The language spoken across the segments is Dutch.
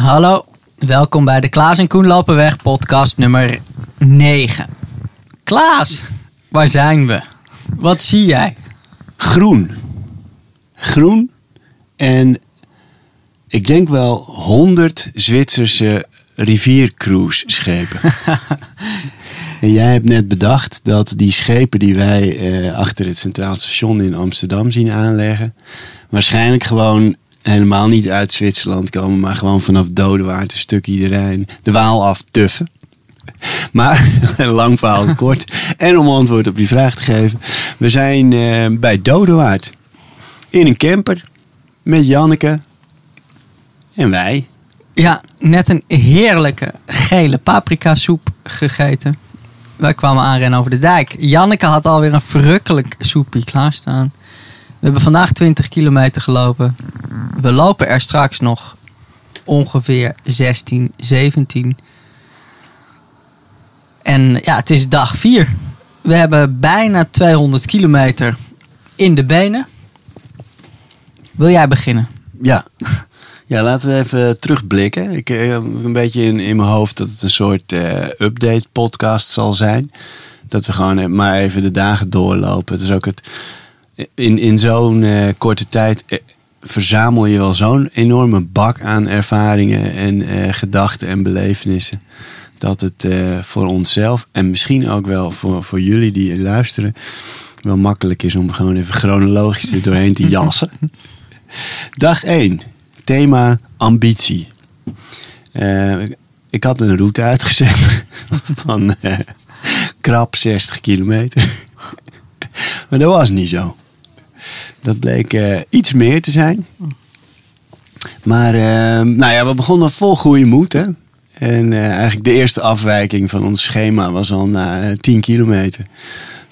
Hallo, welkom bij de Klaas en Koen lopen weg podcast nummer 9. Klaas, waar zijn we? Wat zie jij? Groen. Groen en ik denk wel 100 Zwitserse riviercruise-schepen. en jij hebt net bedacht dat die schepen die wij eh, achter het Centraal Station in Amsterdam zien aanleggen, waarschijnlijk gewoon helemaal niet uit Zwitserland komen, maar gewoon vanaf Dodewaard een stuk iedereen de Waal aftuffen. Maar, lang verhaal kort. En om antwoord op die vraag te geven. We zijn eh, bij Dodewaard. In een camper. Met Janneke. En wij. Ja, net een heerlijke gele paprika soep gegeten. Wij kwamen aanrennen over de dijk. Janneke had alweer een verrukkelijk soepje klaarstaan. We hebben vandaag 20 kilometer gelopen. We lopen er straks nog ongeveer 16, 17. En ja, het is dag 4. We hebben bijna 200 kilometer in de benen. Wil jij beginnen? Ja. Ja, laten we even terugblikken. Ik eh, heb een beetje in, in mijn hoofd dat het een soort eh, update podcast zal zijn. Dat we gewoon eh, maar even de dagen doorlopen. Het is ook het. In, in zo'n eh, korte tijd eh, verzamel je wel zo'n enorme bak aan ervaringen en eh, gedachten en belevenissen. Dat het voor onszelf en misschien ook wel voor, voor jullie die luisteren. wel makkelijk is om gewoon even chronologisch er doorheen te jassen. Dag 1. Thema ambitie. Ik had een route uitgezet van krap 60 kilometer. maar dat was niet zo. Dat bleek eh, iets meer te zijn. Maar eh, nou ja, we begonnen vol goede moed. Hè? En eh, eigenlijk de eerste afwijking van ons schema was al na eh, 10 kilometer.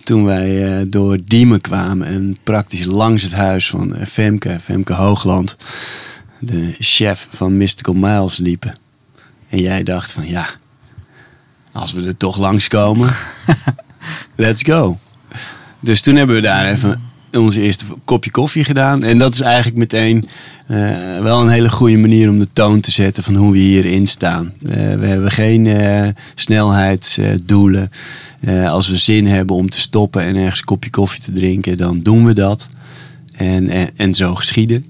Toen wij eh, door Diemen kwamen en praktisch langs het huis van eh, Femke, Femke Hoogland, de chef van Mystical Miles, liepen. En jij dacht van ja, als we er toch langskomen, let's go. Dus toen hebben we daar even onze eerste kopje koffie gedaan. En dat is eigenlijk meteen eh, wel een hele goede manier om de toon te zetten van hoe we hierin staan. Eh, we hebben geen eh, snelheidsdoelen. Als we zin hebben om te stoppen en ergens een kopje koffie te drinken, dan doen we dat. En, en, en zo geschieden.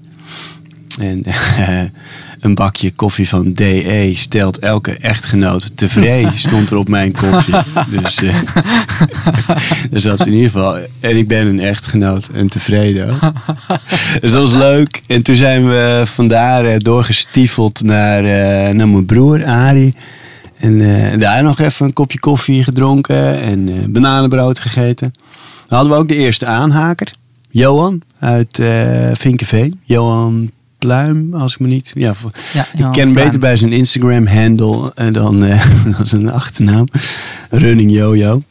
En een bakje koffie van DE stelt elke echtgenoot tevreden, stond er op mijn kopje. Dus eh er zat in ieder geval. En ik ben een echtgenoot en tevreden ook. Dus dat was leuk. En toen zijn we vandaar eh, doorgestiefeld naar, eh, naar mijn broer Arie. En eh, daar nog even een kopje koffie gedronken en bananenbrood gegeten. Dan hadden we ook de eerste aanhaker. Johan uit eh Vinkenveen. Johan Pluim, als ik me niet... Ja, ik ken beter bij zijn Instagram-handle en dan, eh, dan zijn achternaam. Running Jojo.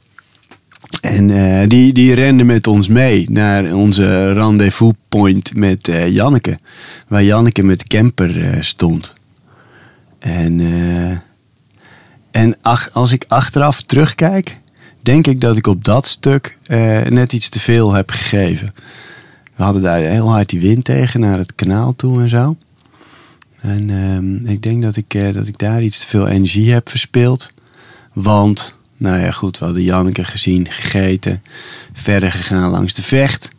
En eh, die, die rende met ons mee naar onze rendezvous point met eh, Janneke. Waar Janneke met camper eh, stond. En, eh, en ach, als ik achteraf terugkijk, denk ik dat ik op dat stuk eh, net iets te veel heb gegeven. We hadden daar heel hard die wind tegen naar het kanaal toe en zo. En ehm, ik denk dat ik, eh, dat ik daar iets te veel energie heb verspeeld. Want, nou ja, goed, we hadden Janneke gezien, gegeten. Verder gegaan langs de vecht.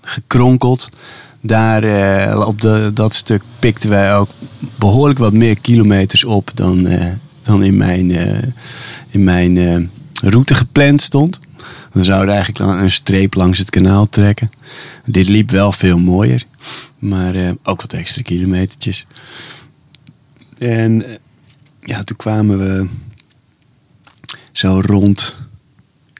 Gekronkeld. Daar eh, op de, dat stuk pikten wij ook behoorlijk wat meer kilometers op dan, eh, dan in mijn, in mijn route gepland stond. We zouden eigenlijk een streep langs het kanaal trekken. Dit liep wel veel mooier. Maar eh, ook wat extra kilometertjes. En eh, ja, toen kwamen we zo rond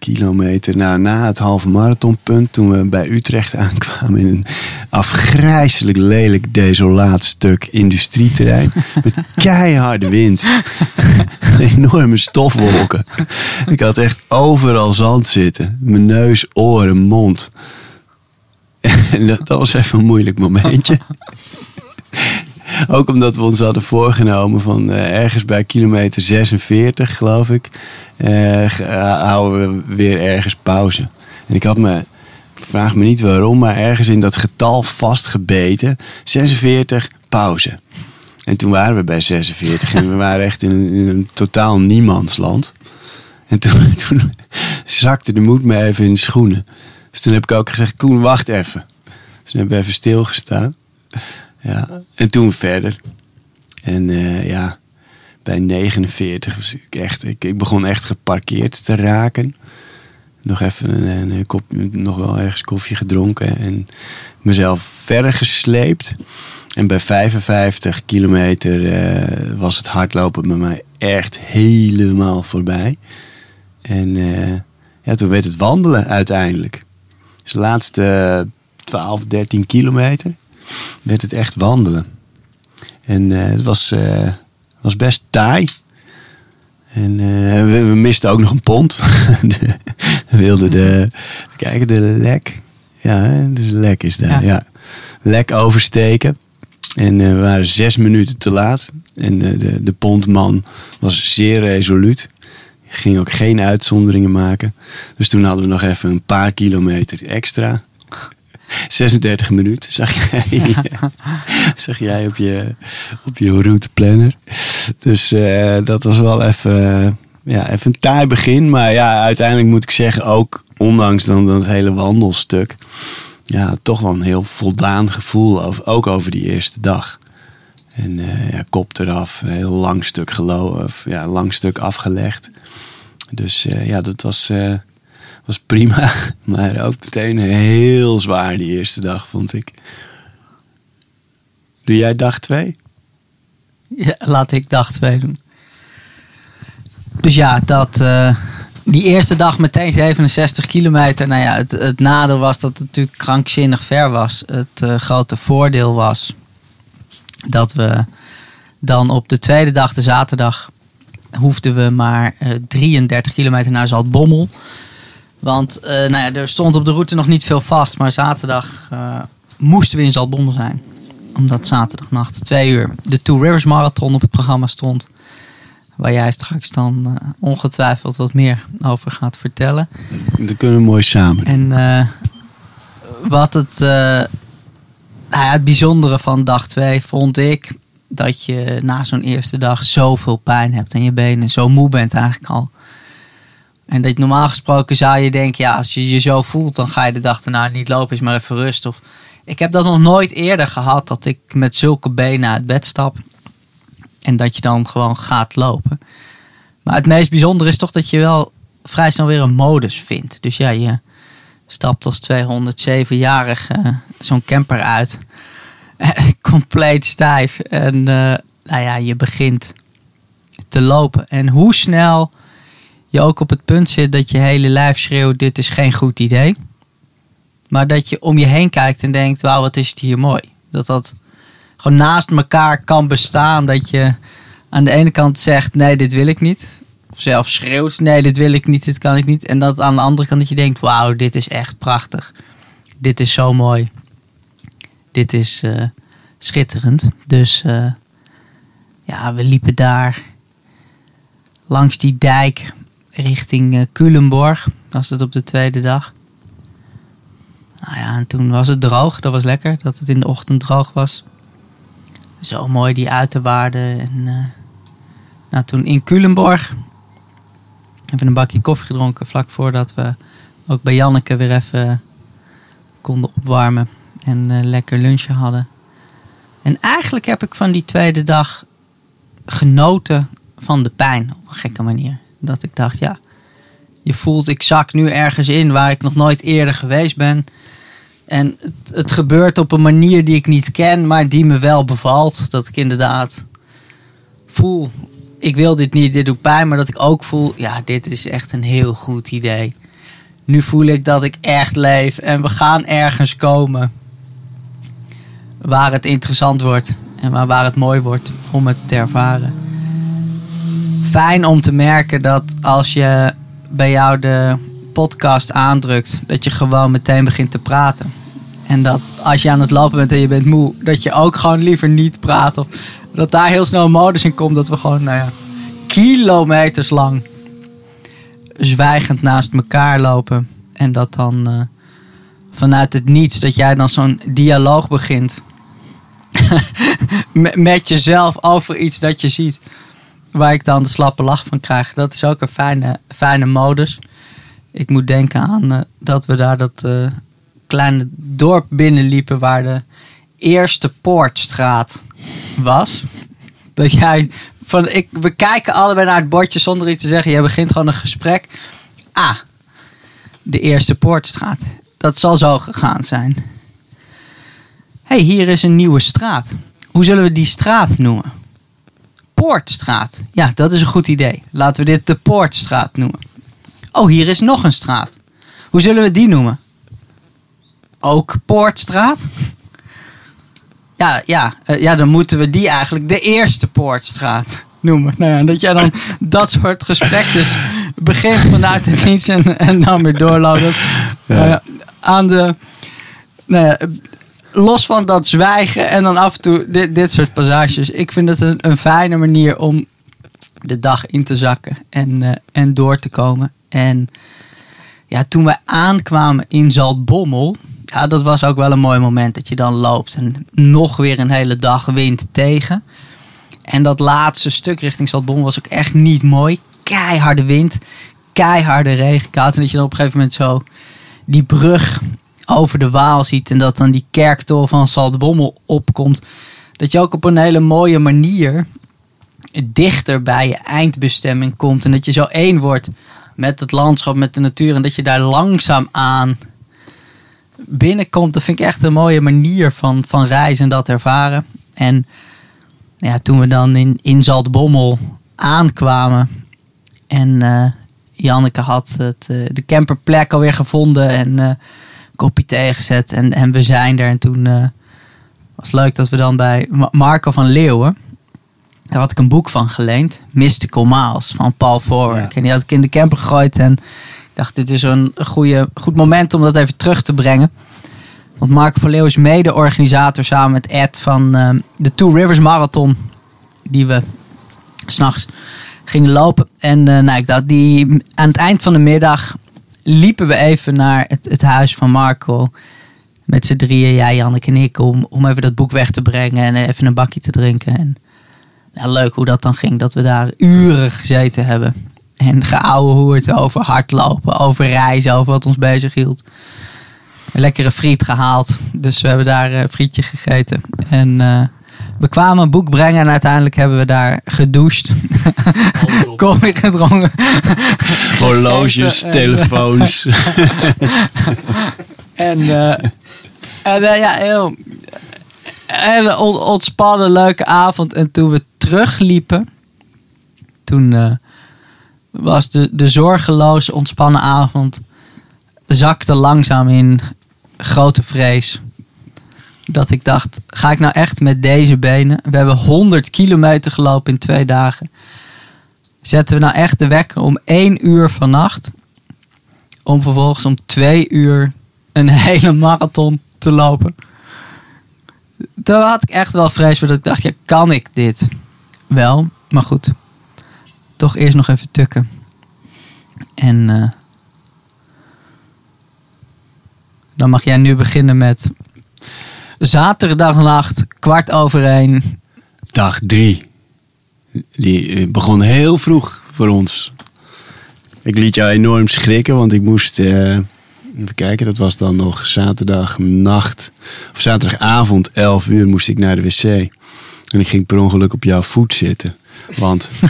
kilometer nou, na het halve marathonpunt. Toen we bij Utrecht aankwamen in een afgrijzelijk lelijk desolaat stuk industrieterrein. Met keiharde wind. Enorme stofwolken. Ik had echt overal zand zitten. Mijn neus, oren, mond. Dat, dat was even een moeilijk momentje. Ook omdat we ons hadden voorgenomen van eh, ergens bij kilometer 46, geloof ik, eh, eh, houden we weer ergens pauze. En ik had me, vraag me niet waarom, maar ergens in dat getal vastgebeten, 46 pauze. En toen waren we bij 46 en we waren echt in een, in een totaal niemandsland. En toen, toen zakte de moed me even in de schoenen. Dus toen heb ik ook gezegd, Koen, wacht even. Dus toen hebben we even stilgestaan. Ja, en toen verder. En eh, ja, bij 49 was ik echt, ik, ik begon echt geparkeerd te raken. Nog even een, kop, nog wel ergens koffie gedronken en mezelf verder gesleept. En bij 55 kilometer eh, was het hardlopen bij mij echt helemaal voorbij. En eh, ja, toen werd het wandelen uiteindelijk. Dus de laatste 12, 13 kilometer werd het echt wandelen. En eh, het was, eh, was best taai. En eh, we, we misten ook nog een pond. De- we wilden de, kijken, de lek. Ja, dus de lek is daar. Ja. Ja. Lek oversteken. En we waren zes minuten te laat. En de, de pontman was zeer resoluut. Ging ook geen uitzonderingen maken. Dus toen hadden we nog even een paar kilometer extra. 36 minuten, zag jij, zag jij op, je, op je routeplanner. Dus eh, dat was wel even, ja, even een taai begin. Maar ja, uiteindelijk moet ik zeggen, ook ondanks dan dat hele wandelstuk... Ja, toch wel een heel voldaan gevoel, over, ook over die eerste dag. En eh, ja, kop eraf, een heel lang stuk gelopen, of ja, lang stuk afgelegd. Dus eh, ja, dat was, eh, was prima. Maar ook meteen heel zwaar die eerste dag, vond ik. Doe jij dag twee? Ja, laat ik dag twee doen. Dus ja, dat, die eerste dag meteen 67 kilometer. Nou ja, het, het nadeel was dat het natuurlijk krankzinnig ver was. Het grote voordeel was dat we dan op de tweede dag, de zaterdag, hoefden we maar eh, 33 kilometer naar Zaltbommel. Want eh, nou ja, er stond op de route nog niet veel vast, maar zaterdag eh, moesten we in Zaltbommel zijn omdat zaterdagnacht twee uur de Two Rivers Marathon op het programma stond. Waar jij straks dan eh, ongetwijfeld wat meer over gaat vertellen. Dat kunnen we mooi samen. En eh, wat het, eh, nou het bijzondere van dag twee vond ik dat je na zo'n eerste dag zoveel pijn hebt en je benen zo moe bent eigenlijk al. En dat normaal gesproken zou je denken, ja, als je je zo voelt, dan ga je de dag daarna niet lopen, is maar even rust. Of, ik heb dat nog nooit eerder gehad, dat ik met zulke benen uit bed stap en dat je dan gewoon gaat lopen. Maar het meest bijzondere is toch dat je wel vrij snel weer een modus vindt. Dus ja, je stapt als 207-jarige zo'n camper uit. Compleet stijf. En eh, nou ja, je begint te lopen. En hoe snel je ook op het punt zit dat je hele lijf schreeuwt: dit is geen goed idee. Maar dat je om je heen kijkt en denkt: wauw, wat is het hier mooi. Dat dat gewoon naast elkaar kan bestaan. Dat je aan de ene kant zegt: nee, dit wil ik niet. Of zelf schreeuwt: nee, dit wil ik niet, dit kan ik niet. En dat aan de andere kant dat je denkt: wauw, dit is echt prachtig. Dit is zo mooi. Dit is eh, schitterend. Dus eh, ja, we liepen daar langs die dijk richting eh, Culemborg. Was het op de tweede dag. Nou ja, en toen was het droog. Dat was lekker, dat het in de ochtend droog was. Zo mooi die uiterwaarden. En nou, toen in Culemborg we een bakje koffie gedronken vlak voordat we ook bij Janneke weer even konden opwarmen en eh, lekker lunchen hadden. En eigenlijk heb ik van die tweede dag genoten van de pijn op een gekke manier. Dat ik dacht, ja, je voelt, ik zak nu ergens in waar ik nog nooit eerder geweest ben. En het, het gebeurt op een manier die ik niet ken, maar die me wel bevalt. Dat ik inderdaad voel, ik wil dit niet, dit doet pijn. Maar dat ik ook voel, ja, dit is echt een heel goed idee. Nu voel ik dat ik echt leef en we gaan ergens komen waar het interessant wordt en waar, het mooi wordt om het te ervaren. Fijn om te merken dat als je bij jou de podcast aandrukt, dat je gewoon meteen begint te praten. En dat als je aan het lopen bent en je bent moe, dat je ook gewoon liever niet praat. Of dat daar heel snel een modus in komt dat we gewoon, nou ja, kilometers lang zwijgend naast elkaar lopen. En dat dan eh, vanuit het niets, dat jij dan zo'n dialoog begint met met jezelf over iets dat je ziet. Waar ik dan de slappe lach van krijg. Dat is ook een fijne, fijne modus. Ik moet denken aan eh, dat we daar dat eh, kleine dorp binnenliepen waar de eerste Poortstraat was. Dat jij van ik, we kijken allebei naar het bordje zonder iets te zeggen. Jij begint gewoon een gesprek. Ah, de eerste Poortstraat. Dat zal zo gegaan zijn. hey, hier is een nieuwe straat. Hoe zullen we die straat noemen? Poortstraat. Ja, dat is een goed idee. Laten we dit de Poortstraat noemen. Oh, hier is nog een straat. Hoe zullen we die noemen? Ook Poortstraat? Ja, ja, eh, ja, dan moeten we die eigenlijk de eerste Poortstraat noemen. Nou ja, dat jij dan dat soort gesprekjes begint vanuit het niets en, en dan weer doorloopt. Nou ja, aan de, nou ja, los van dat zwijgen en dan af en toe dit, dit soort passages. Ik vind het een, een fijne manier om de dag in te zakken en, eh, en door te komen. En ja, toen we aankwamen in Zaltbommel, ja, dat was ook wel een mooi moment dat je dan loopt en nog weer een hele dag wind tegen. En dat laatste stuk richting Zaltbommel was ook echt niet mooi. Keiharde wind, keiharde regenkoud. En dat je dan op een gegeven moment zo die brug over de Waal ziet en dat dan die kerktoren van Zaltbommel opkomt. Dat je ook op een hele mooie manier dichter bij je eindbestemming komt. En dat je zo één wordt met het landschap, met de natuur. En dat je daar langzaam aan binnenkomt. Dat vind ik echt een mooie manier van, van reizen en dat ervaren. En ja, toen we dan in, in Zaltbommel aankwamen. En eh, Janneke had het, eh, de camperplek alweer gevonden. En eh kopje thee gezet. En, en we zijn er. En toen was het leuk dat we dan bij Ma- Marco van Leeuwen. Daar had ik een boek van geleend. Mystical Miles van Paul Forwerk. Ja. En die had ik in de camper gegooid. En dacht, dit is een goede, goed moment om dat even terug te brengen. Want Marco van Leeuwen is mede-organisator samen met Ed van eh, de Two Rivers Marathon. Die we s'nachts gingen lopen. En eh, nou, ik dacht, die, aan het eind van de middag liepen we even naar het, het huis van Marco. Met z'n drieën, jij, Janneke en ik, om, om even dat boek weg te brengen en even een bakje te drinken. En nou, leuk hoe dat dan ging, dat we daar uren gezeten hebben. En geouwehoerd over hardlopen, over reizen, over wat ons bezig hield. Een lekkere friet gehaald, dus we hebben daar een frietje gegeten. En eh, we kwamen een boek brengen en uiteindelijk hebben we daar gedoucht. Koffie gedronken. Horloges, Gegeten en- telefoons. En, eh, en eh, ja, heel. En ontspannen, leuke avond. En toen we terugliepen, toen eh, was de, de zorgeloze, ontspannen avond. zakte langzaam in grote vrees. Dat ik dacht, ga ik nou echt met deze benen? We hebben 100 kilometer gelopen in twee dagen. Zetten we nou echt de wekker om één uur vannacht? Om vervolgens om twee uur een hele marathon te lopen. Toen had ik echt wel vrees voor dat ik dacht, ja, kan ik dit wel? Maar goed, toch eerst nog even tukken. En eh, dan mag jij nu beginnen met zaterdagnacht, kwart over één. Dag drie. Die eh, begon heel vroeg voor ons. Ik liet jou enorm schrikken, want ik moest... eh, even kijken, dat was dan nog zaterdagnacht. Of zaterdagavond, 11 uur, moest ik naar de wc. En ik ging per ongeluk op jouw voet zitten. Want...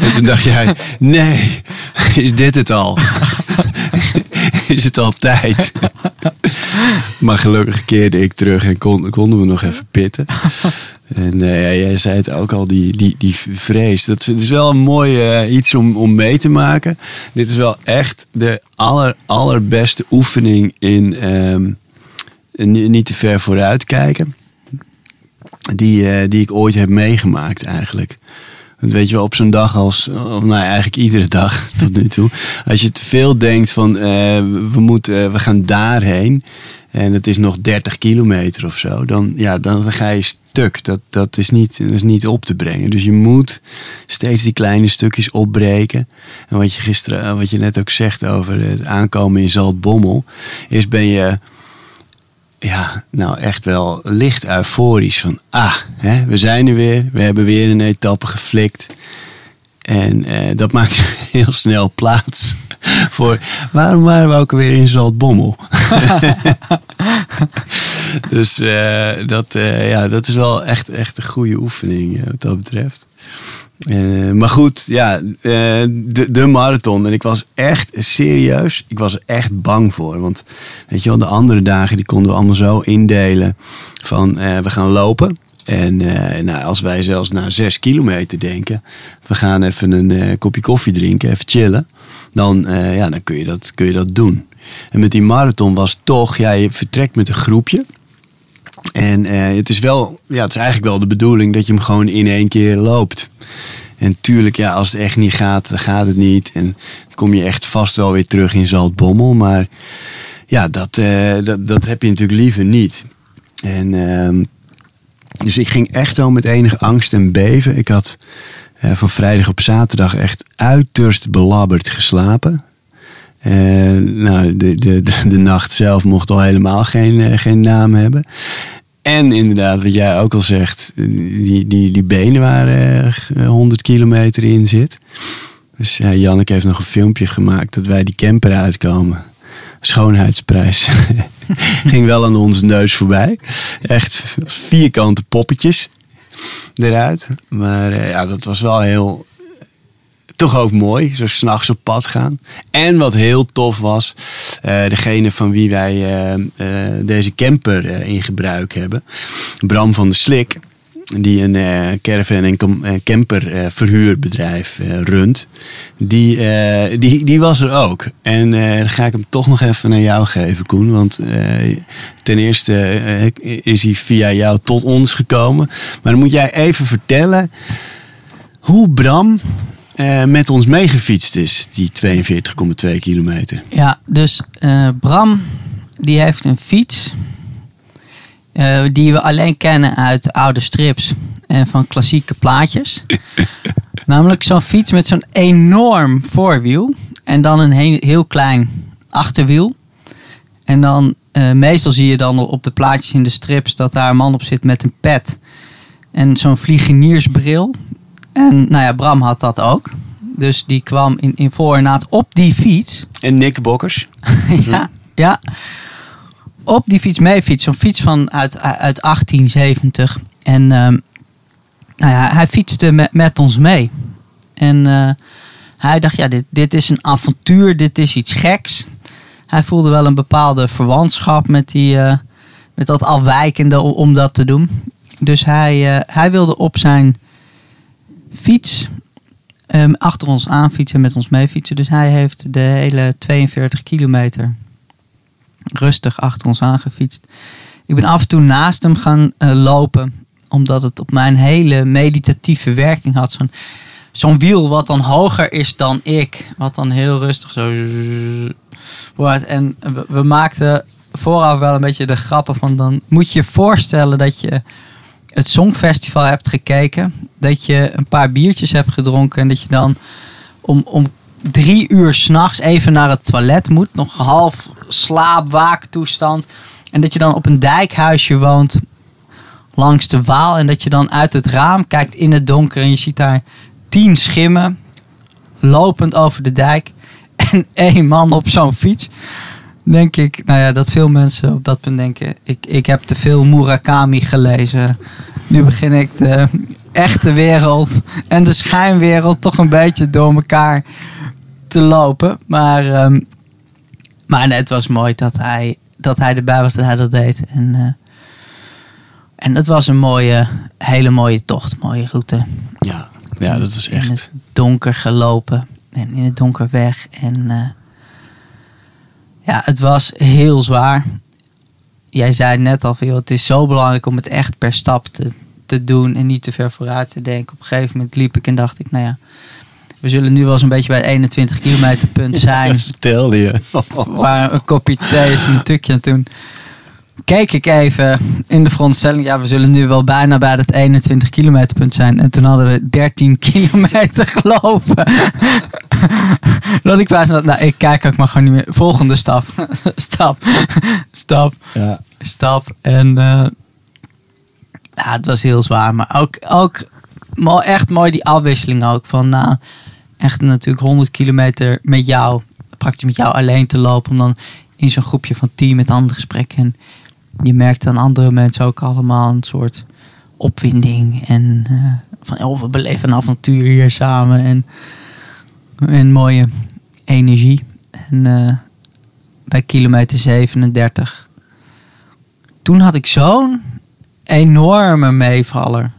en toen dacht jij, nee, is dit het al? is het al tijd? maar gelukkig keerde ik terug en kon, konden we nog even pitten. En eh, jij zei het ook al, die, die, die vrees. Dat is, het is wel een mooi eh, iets om, om mee te maken. Dit is wel echt de aller, allerbeste oefening in ehm, ni- niet te ver vooruit kijken. Die, eh, die ik ooit heb meegemaakt eigenlijk. Want weet je wel, op zo'n dag als, of nou eigenlijk iedere dag tot nu toe. Als je te veel denkt van eh, we, moeten, eh, we gaan daarheen. En het is nog 30 kilometer of zo. Dan, ja, dan ga je stuk. Dat, dat, is niet, is niet op te brengen. Dus je moet steeds die kleine stukjes opbreken. En wat je gisteren, wat je net ook zegt over het aankomen in Zaltbommel. Eerst ben je ja, nou echt wel licht euforisch. Van, ah, hè, we zijn er weer. We hebben weer een etappe geflikt. En eh, dat maakt heel snel plaats voor... Waarom waren we ook weer in Zaltbommel? dus eh, dat, eh, ja, dat is wel echt, echt een goede oefening eh, wat dat betreft. Maar goed, ja, de, de marathon. En ik was echt serieus, ik was echt bang voor. Want weet je wel, de andere dagen die konden we allemaal zo indelen van we gaan lopen. En nou, als wij zelfs naar zes kilometer denken, we gaan even een kopje koffie drinken, even chillen. Dan, ja, dan kun, je dat, kun je dat doen. En met die marathon was toch, ja, vertrekt met een groepje. En eh, het is wel, ja, het is eigenlijk wel de bedoeling dat je hem gewoon in één keer loopt. En tuurlijk, ja, als het echt niet gaat, dan gaat het niet. En kom je echt vast wel weer terug in Zaltbommel. Maar ja, dat, eh, dat, dat heb je natuurlijk liever niet. En ehm, dus ik ging echt wel met enige angst en beven. Ik had eh, van vrijdag op zaterdag echt uiterst belabberd geslapen. Nou, de, de, de, nacht zelf mocht al helemaal geen, geen naam hebben. En inderdaad, wat jij ook al zegt, die, die, die benen waar eh, 100 kilometer in zit. Dus ja, Janneke heeft nog een filmpje gemaakt dat wij die camper uitkomen. Schoonheidsprijs. Ging wel aan onze neus voorbij. Echt vierkante poppetjes eruit. Maar eh, ja, dat was wel heel, toch ook mooi, zo s'nachts op pad gaan. En wat heel tof was, eh, degene van wie wij eh, eh, deze camper in gebruik hebben, Bram van de Slik, die een caravan en camper verhuurbedrijf runt, die, die, die was er ook. En dan ga ik hem toch nog even naar jou geven, Koen. Want ten eerste is hij via jou tot ons gekomen. Maar dan moet jij even vertellen hoe Bram eh, met ons meegefietst is, die 42,2 kilometer. Ja, dus eh, Bram, die heeft een fiets. eh, die we alleen kennen uit oude strips en van klassieke plaatjes. Namelijk zo'n fiets met zo'n enorm voorwiel. En dan een he- heel klein achterwiel. En dan, meestal zie je dan op de plaatjes in de strips dat daar een man op zit met een pet. En zo'n vliegeniersbril. En nou ja, Bram had dat ook. Dus die kwam in, in voornaad op die fiets. En Nick Bokkers. ja, ja. Op die fiets mee fiets. Zo'n fiets van uit, uit 1870. En ehm, nou ja, hij fietste met, met ons mee. En eh, hij dacht, ja, dit, dit is een avontuur. Dit is iets geks. Hij voelde wel een bepaalde verwantschap met, die, eh, met dat afwijkende om, om dat te doen. Dus hij, eh, hij wilde op zijn fiets ehm, achter ons aan fietsen en met ons mee fietsen. Dus hij heeft de hele 42 kilometer rustig achter ons aangefietst. Ik ben af en toe naast hem gaan eh, lopen, omdat het op mijn hele meditatieve werking had. Zo'n zo'n wiel wat dan hoger is dan ik, wat dan heel rustig zo wordt. En we, maakten vooraf wel een beetje de grappen van dan moet je voorstellen dat je het Songfestival hebt gekeken, dat je een paar biertjes hebt gedronken en dat je dan om, om drie uur s'nachts even naar het toilet moet, nog half slaapwaaktoestand en dat je dan op een dijkhuisje woont langs de Waal en dat je dan uit het raam kijkt in het donker en je ziet daar tien schimmen lopend over de dijk en één man op zo'n fiets. Denk ik, nou ja, dat veel mensen op dat punt denken: ik, ik heb te veel Murakami gelezen. Nu begin ik de echte wereld en de schijnwereld toch een beetje door elkaar te lopen. Maar, ehm, maar het was mooi dat hij, dat hij erbij was, dat hij dat deed. En, eh, en het was een mooie, hele mooie tocht, mooie route. Ja, ja dat is In echt. het donker gelopen en in het donker weg. En eh, ja, het was heel zwaar. Jij zei net al veel, het is zo belangrijk om het echt per stap te, te doen en niet te ver vooruit te denken. Op een gegeven moment liep ik en dacht ik, nou ja, we zullen nu wel eens een beetje bij het 21 kilometer punt zijn. Dat vertelde je. waar een kopje thee is en een tukje. En toen keek ik even in de frontstelling. Ja, we zullen nu wel bijna bij dat 21 kilometer punt zijn. En toen hadden we 13 kilometer gelopen. dat ik wijs nou, ik kijk ook maar gewoon niet meer. Volgende stap. stap. stap. Ja. Stap. En eh, ja, het was heel zwaar. Maar ook, ook echt mooi die afwisseling ook. Van nou, echt natuurlijk 100 kilometer met jou. Praktisch met jou alleen te lopen. Om dan in zo'n groepje van tien met andere gesprekken. En je merkt aan andere mensen ook allemaal een soort opwinding. En eh, van oh, we beleven een avontuur hier samen. En, en mooie energie. En eh, bij kilometer 37. Toen had ik zo'n enorme meevaller.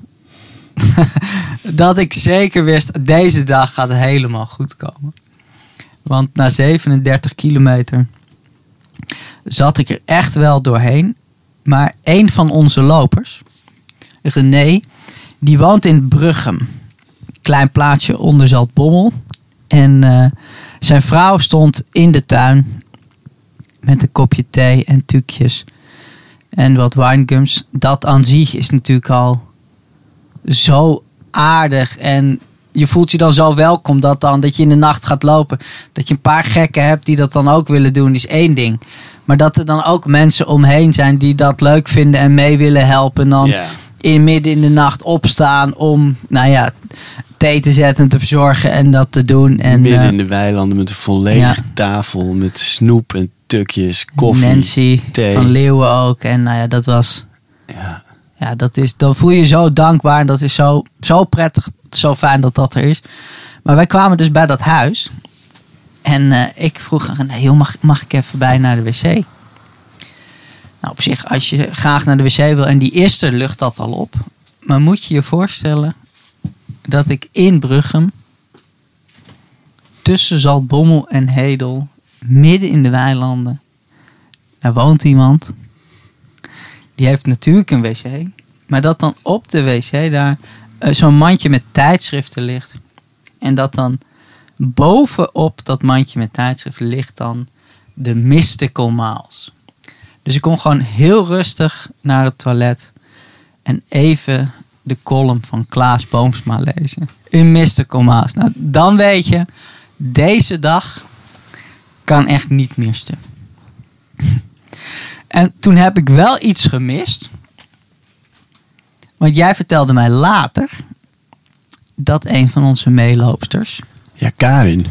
dat ik zeker wist, deze dag gaat helemaal goed komen. Want na 37 kilometer zat ik er echt wel doorheen. Maar een van onze lopers, René, die woont in Bruggem. Klein plaatsje onder Zaltbommel. En eh, zijn vrouw stond in de tuin met een kopje thee en tukjes en wat winegums. Dat aan zich is natuurlijk al zo aardig en je voelt je dan zo welkom dat dan dat je in de nacht gaat lopen. Dat je een paar gekken hebt die dat dan ook willen doen, is één ding. Maar dat er dan ook mensen omheen zijn die dat leuk vinden en mee willen helpen. En dan Ja. In midden in de nacht opstaan om, nou ja, thee te zetten en te verzorgen en dat te doen. En Midden eh, in de weilanden met een volledige ja. tafel met snoep en tukjes, koffie. Nancy thee. van Leeuwen ook. En nou ja, dat was, Ja. ja, dat is, dan voel je je zo dankbaar. En dat is zo, zo prettig, zo fijn dat dat er is. Maar wij kwamen dus bij dat huis. En eh, ik vroeg aan nee, joh, mag, mag ik even bij naar de wc? Nou, op zich, als je graag naar de wc wil en die eerste lucht dat al op. Maar moet je je voorstellen dat ik in Bruggem, tussen Zaltbommel en Hedel, midden in de weilanden, daar woont iemand. Die heeft natuurlijk een wc, maar dat dan op de wc daar eh, zo'n mandje met tijdschriften ligt. En dat dan bovenop dat mandje met tijdschriften ligt dan de Mystical Miles. Dus ik kon gewoon heel rustig naar het toilet en even de column van Klaas Boomsma lezen. In Mystical Miles. Nou, dan weet je, deze dag kan echt niet meer stuk. En toen heb ik wel iets gemist. Want jij vertelde mij later dat een van onze meeloopsters ja, Karin.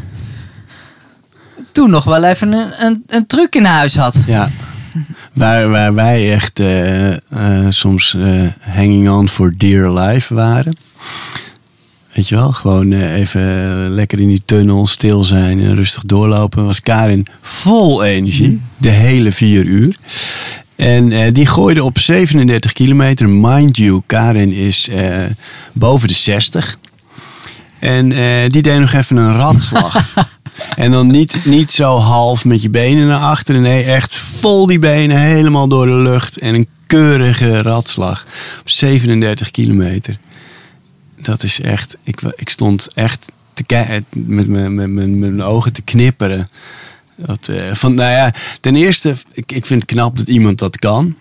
toen nog wel even een, een, een truc in huis had. Ja. Waar, waar wij echt eh, eh, soms eh, hanging on for dear life waren. Weet je wel, gewoon even lekker in die tunnel stil zijn en rustig doorlopen. Was Karin vol energie, de hele vier uur. En die gooide op 37 kilometer. Mind you, Karin is boven de 60. En die deed nog even een ratslag. En dan niet, niet zo half met je benen naar achteren. Nee, echt vol die benen helemaal door de lucht. En een keurige ratslag. Op 37 kilometer. Dat is echt... Ik, ik stond echt te mijn met mijn ogen te knipperen. Dat, eh, van, nou ja, ten eerste, ik, ik vind het knap dat iemand dat kan.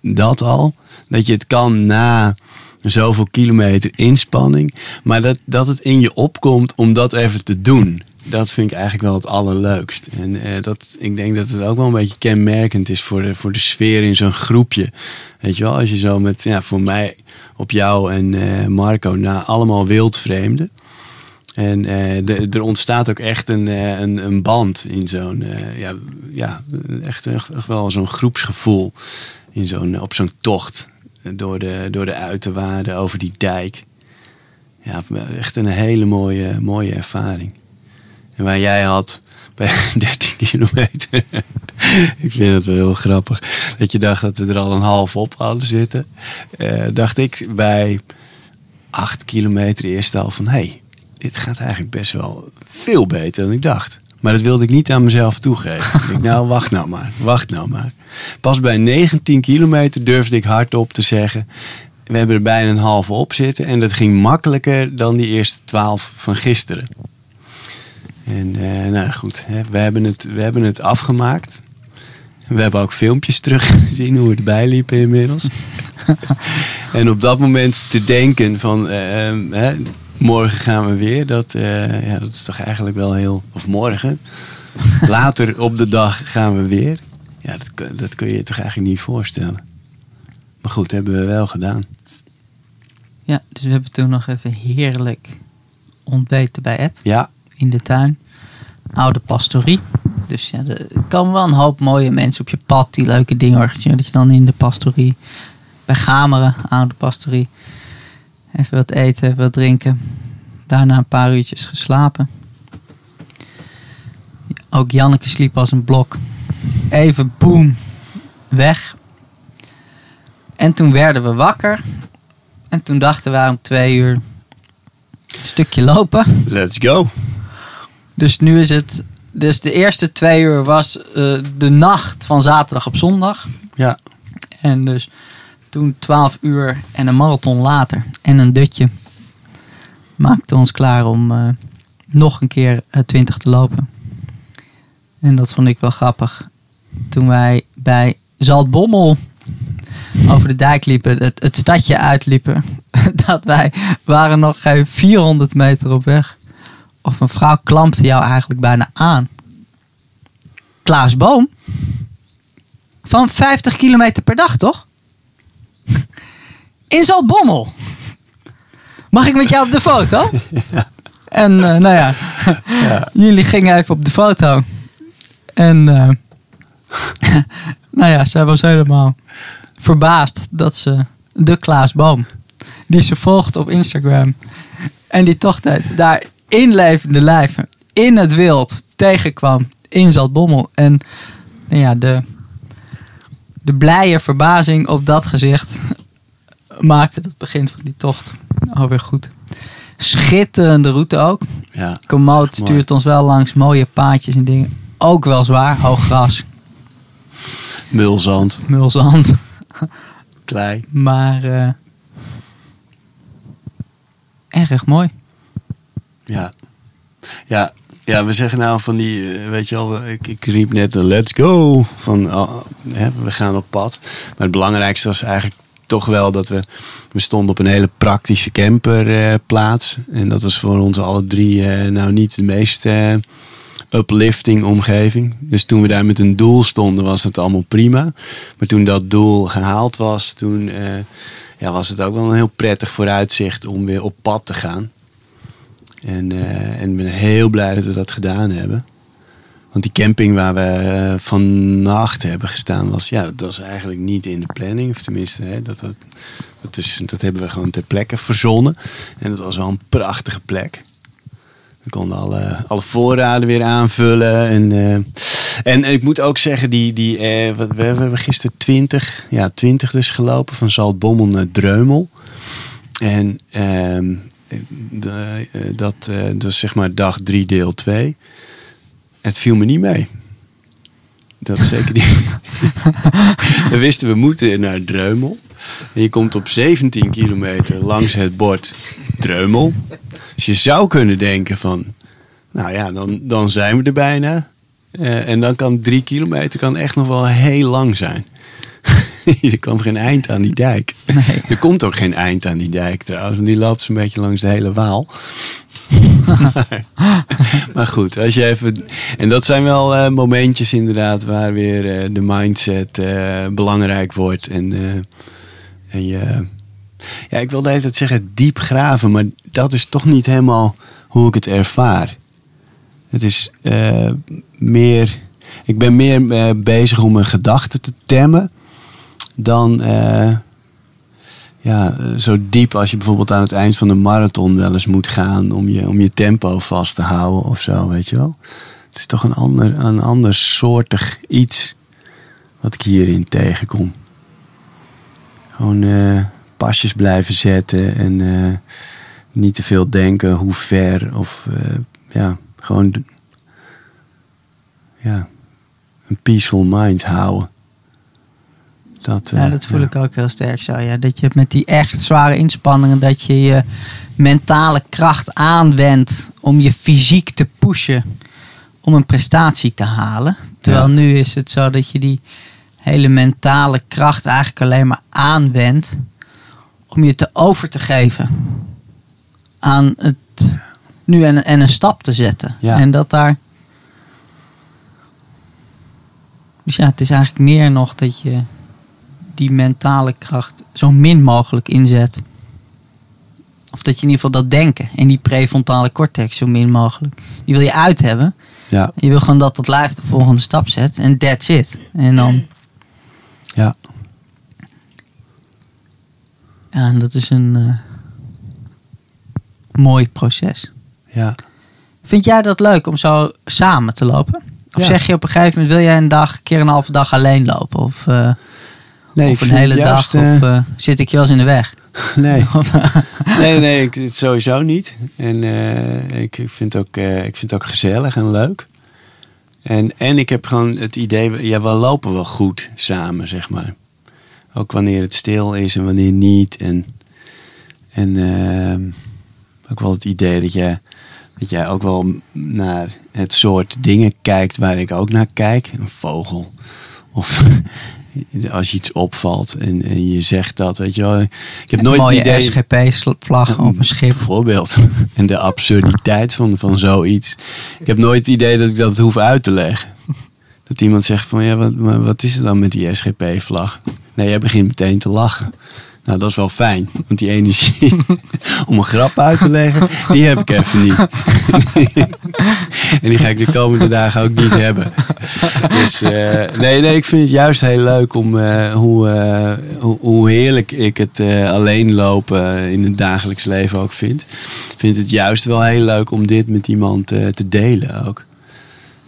Dat al. Dat je het kan na zoveel kilometer inspanning. Maar dat, dat het in je opkomt om dat even te doen. Dat vind ik eigenlijk wel het allerleukst. En eh, dat, ik denk dat het ook wel een beetje kenmerkend is voor de, voor de sfeer in zo'n groepje. Weet je wel, als je zo met, ja, voor mij op jou en eh, Marco na allemaal wildvreemden. En eh, er ontstaat ook echt een, een, een band in zo'n, ja, ja, echt, echt wel zo'n groepsgevoel in zo'n, op zo'n tocht door de, door de uiterwaarden over die dijk. Ja, echt een hele mooie, mooie ervaring. En waar jij had bij 13 kilometer. ik vind het wel heel grappig. Dat je dacht dat we er al een half op hadden zitten. Eh, dacht ik bij 8 kilometer eerst al van... hé, hey, dit gaat eigenlijk best wel veel beter dan ik dacht. Maar dat wilde ik niet aan mezelf toegeven. ik nou, wacht nou maar. Wacht nou maar. Pas bij 19 kilometer durfde ik hardop te zeggen... we hebben er bijna een halve op zitten. En dat ging makkelijker dan die eerste 12 van gisteren. En eh, nou goed, hè, we, hebben het, we hebben het afgemaakt. We hebben ook filmpjes teruggezien hoe we erbij liepen inmiddels. en op dat moment te denken van... eh, eh, hè, morgen gaan we weer. Dat, eh, ja, dat is toch eigenlijk wel heel... Of morgen. Later op de dag gaan we weer. Ja, dat, dat kun je je toch eigenlijk niet voorstellen. Maar goed, hebben we wel gedaan. Ja, dus we hebben toen nog even heerlijk ontbeten bij Ed Ja, in de tuin. Oude pastorie. Dus ja, er komen wel een hoop mooie mensen op je pad die leuke dingen organiseren. Dat je dan in de pastorie, bij Gameren, oude pastorie, even wat eten, even wat drinken. Daarna een paar uurtjes geslapen. Ook Janneke sliep als een blok. Even boem, weg. En toen werden we wakker. En toen dachten wij om twee uur een stukje lopen. let's go. Dus nu is het. Dus de eerste twee uur was eh, de nacht van zaterdag op zondag. Ja, En dus toen 12 uur en een marathon later en een dutje maakten we ons klaar om eh, nog een keer eh, 20 te lopen. En dat vond ik wel grappig. Toen wij bij Zaltbommel over de dijk liepen, het, het stadje uitliepen, dat wij waren nog geen 400 meter op weg. Of een vrouw klampte jou eigenlijk bijna aan. Klaas Boom? Van 50 kilometer per dag, toch? In Zaltbommel. Mag ik met jou op de foto? En eh, nou ja, jullie gingen even op de foto. En eh, nou ja, zij was helemaal verbaasd dat ze de Klaas Boom, die ze volgt op Instagram, en die toch daar in levende lijven, in het wild, tegenkwam in Zaltbommel. En nou ja, de, de blije verbazing op dat gezicht maakte het begin van die tocht alweer goed. Schitterende route ook. ja. Komoot stuurt ons wel langs mooie paadjes en dingen. Ook wel zwaar, hoog gras, Mulzand, mulzand. klei. Maar eh, erg mooi. Ja. Ja. Ja, we zeggen nou van die, eh, weet je wel, ik, ik riep net een let's go. Van, oh, hè, we gaan op pad. Maar het belangrijkste was eigenlijk toch wel dat we, we stonden op een hele praktische camperplaats. en dat was voor ons alle drie eh, nou niet de meest eh, uplifting omgeving. Dus toen we daar met een doel stonden was het allemaal prima. Maar toen dat doel gehaald was, toen eh, ja, was het ook wel een heel prettig vooruitzicht om weer op pad te gaan. En, eh, en ik ben heel blij dat we dat gedaan hebben. Want die camping waar we eh, vannacht hebben gestaan, was, ja, dat was eigenlijk niet in de planning. Of tenminste, hè, dat, dat, dat, is, dat hebben we gewoon ter plekke verzonnen. En dat was wel een prachtige plek. We konden alle, alle voorraden weer aanvullen. En, eh, en ik moet ook zeggen, die, die, wat, we hebben gisteren 20, ja, 20 dus gelopen. Van Zaltbommel naar Dreumel. En ehm, de, eh, dat, eh, is zeg maar dag 3 deel 2. Het viel me niet mee. Dat is zeker niet. we wisten we moeten naar Dreumel. En je komt op 17 kilometer langs het bord Dreumel. Dus je zou kunnen denken van, nou ja, dan, dan zijn we er bijna. Eh, en dan kan drie kilometer kan echt nog wel heel lang zijn. er kwam geen eind aan die dijk. Nee. Er komt ook geen eind aan die dijk trouwens, want die loopt zo'n beetje langs de hele Waal. maar, maar goed, als je even. En dat zijn wel eh, momentjes inderdaad waar weer eh, de mindset eh, belangrijk wordt. En, en je. Ja, ik wilde even zeggen diep graven, maar dat is toch niet helemaal hoe ik het ervaar. Het is meer. Ik ben meer bezig om mijn gedachten te temmen dan. eh, ja, zo diep als je bijvoorbeeld aan het eind van de marathon wel eens moet gaan om je, om je tempo vast te houden of zo, weet je wel. Het is toch een ander, een ander soortig iets wat ik hierin tegenkom. Gewoon eh, pasjes blijven zetten en eh, niet te veel denken hoe ver of ja, gewoon ja, een peaceful mind houden. Dat, Ja, eh, dat voel ik ook heel sterk zo. Ja. Dat je met die echt zware inspanningen, dat je je mentale kracht aanwendt om je fysiek te pushen om een prestatie te halen. Terwijl Ja. nu is het zo dat je die hele mentale kracht eigenlijk alleen maar aanwendt om je te over te geven aan het nu en, en een stap te zetten. Ja. En dat daar. Dus ja, het is eigenlijk meer nog dat je die mentale kracht zo min mogelijk inzet. Of dat je in ieder geval dat denken en die prefrontale cortex zo min mogelijk. Die wil je uit hebben. Ja, Je wil gewoon dat dat lijf de volgende stap zet. En that's it. En dan. ja. Ja, en dat is een eh, mooi proces. ja. Vind jij dat leuk om zo samen te lopen? Of Ja. zeg je op een gegeven moment, wil jij een dag, een keer een halve dag alleen lopen? Of, eh, Nee, of een hele juist, dag? eh, Of eh, zit ik je wel eens in de weg? nee. Eh, nee, nee, ik, sowieso niet. En eh, ik, ik, vind het ook, eh, ik vind het ook gezellig en leuk. En, en ik heb gewoon het idee, ja, we lopen wel goed samen, zeg maar. Ook wanneer het stil is en wanneer niet. En, en ook wel het idee dat jij, dat jij ook wel naar het soort dingen kijkt waar ik ook naar kijk. Een vogel. Of als je iets opvalt en, en je zegt dat, weet je wel. Ik heb nooit mooie idee... SGP-vlag op een schip. Bijvoorbeeld. En de absurditeit van, van zoiets. Ik heb nooit het idee dat ik dat hoef uit te leggen. Dat iemand zegt van, ja, wat, maar wat is er dan met die SGP-vlag? Nee, jij begint meteen te lachen. Nou, dat is wel fijn. Want die energie om een grap uit te leggen, die heb ik even niet. en die ga ik de komende dagen ook niet hebben. Dus eh, nee, nee, ik vind het juist heel leuk om eh, hoe, eh, hoe, hoe heerlijk ik het alleen lopen in het dagelijks leven ook vind. Ik vind het juist wel heel leuk om dit met iemand te delen ook.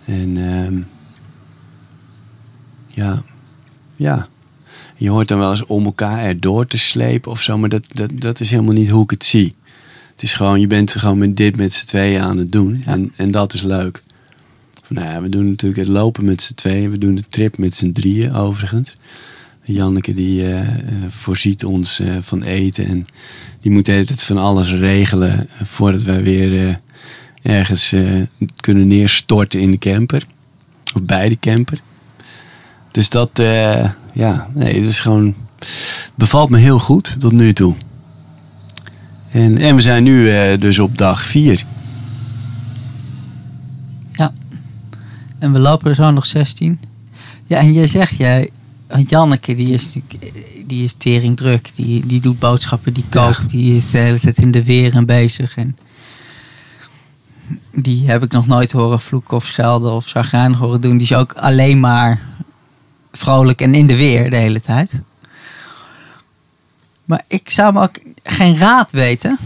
En ehm, ja, ja. Je hoort dan wel eens om elkaar erdoor te slepen of zo, maar dat, dat, dat is helemaal niet hoe ik het zie. Het is gewoon, je bent gewoon met dit met z'n tweeën aan het doen en, en dat is leuk. Nou ja, we doen natuurlijk het lopen met z'n tweeën. We doen de trip met z'n drieën overigens. Janneke die eh, eh, voorziet ons eh, van eten. En die moet tijd van alles regelen voordat wij weer ergens kunnen neerstorten in de camper. Of bij de camper. Dus dat, eh, ja, nee, het is gewoon, bevalt me heel goed tot nu toe. En, en we zijn nu eh, dus op dag vier. Ja. En we lopen er zo nog 16. Ja, en jij zegt, jij, want Janneke die is, die is teringdruk. Die, die doet boodschappen, die Ja. kookt. Die is de hele tijd in de weer en bezig. En die heb ik nog nooit horen vloeken of schelden of zagrijnig horen doen. Die is ook alleen maar vrolijk en in de weer de hele tijd. Maar ik zou me ook geen raad weten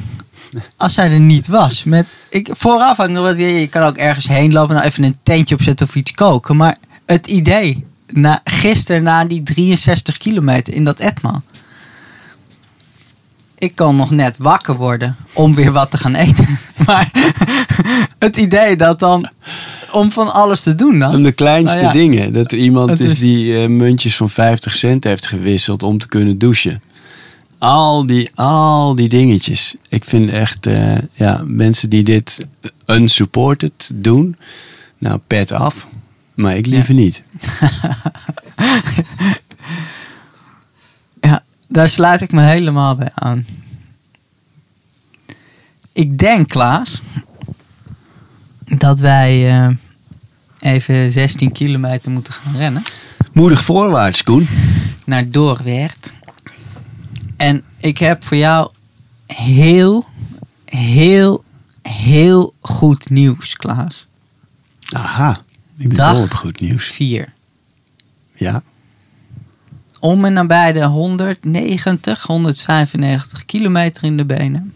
als zij er niet was. Met, ik, vooraf had ik nog wat, je kan ook ergens heen lopen, nou even een tentje opzetten of iets koken. Maar het idee, na, gisteren na die 63 kilometer in dat Etmaal. Ik kan nog net wakker worden om weer wat te gaan eten. Maar het idee dat dan, om van alles te doen dan. Om de kleinste Nou ja. dingen. Dat er iemand Het is, is- die eh, muntjes van 50 cent heeft gewisseld om te kunnen douchen. Al die, al die dingetjes. Ik vind echt, eh, ja, mensen die dit unsupported doen. Nou, pet af. Maar ik liever niet. Ja, daar sluit ik me helemaal bij aan. Ik denk, Klaas, dat wij eh, even 16 kilometer moeten gaan rennen Moedig voorwaarts, Koen. naar Doorwerth. En ik heb voor jou heel, heel, heel goed nieuws, Klaas. Aha. Ik ben Dag. dol op goed nieuws. 4. Ja. om en nabij de 190, 195 kilometer in de benen.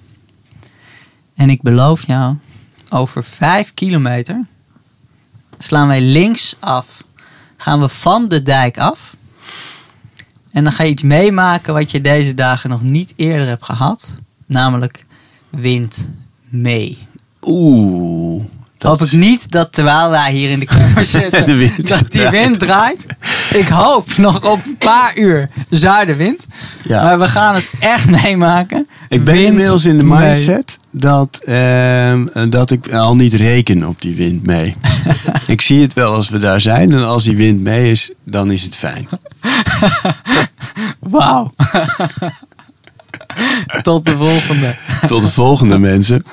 En ik beloof jou, over 5 kilometer slaan wij links af. Gaan we van de dijk af. En dan ga je iets meemaken wat je deze dagen nog niet eerder hebt gehad. Namelijk wind mee. Oeh. Dat hoop ik niet dat terwijl wij hier in de kamer zitten, De wind dat die draait. wind draait. Ik hoop nog op een paar uur zuidenwind. Ja. Maar we gaan het echt meemaken. Ik ben Wind inmiddels in de mindset dat, ehm, dat ik al niet reken op die wind mee. ik zie het wel als we daar zijn en als die wind mee is, dan is het fijn. Wauw. Tot de volgende. Tot de volgende mensen.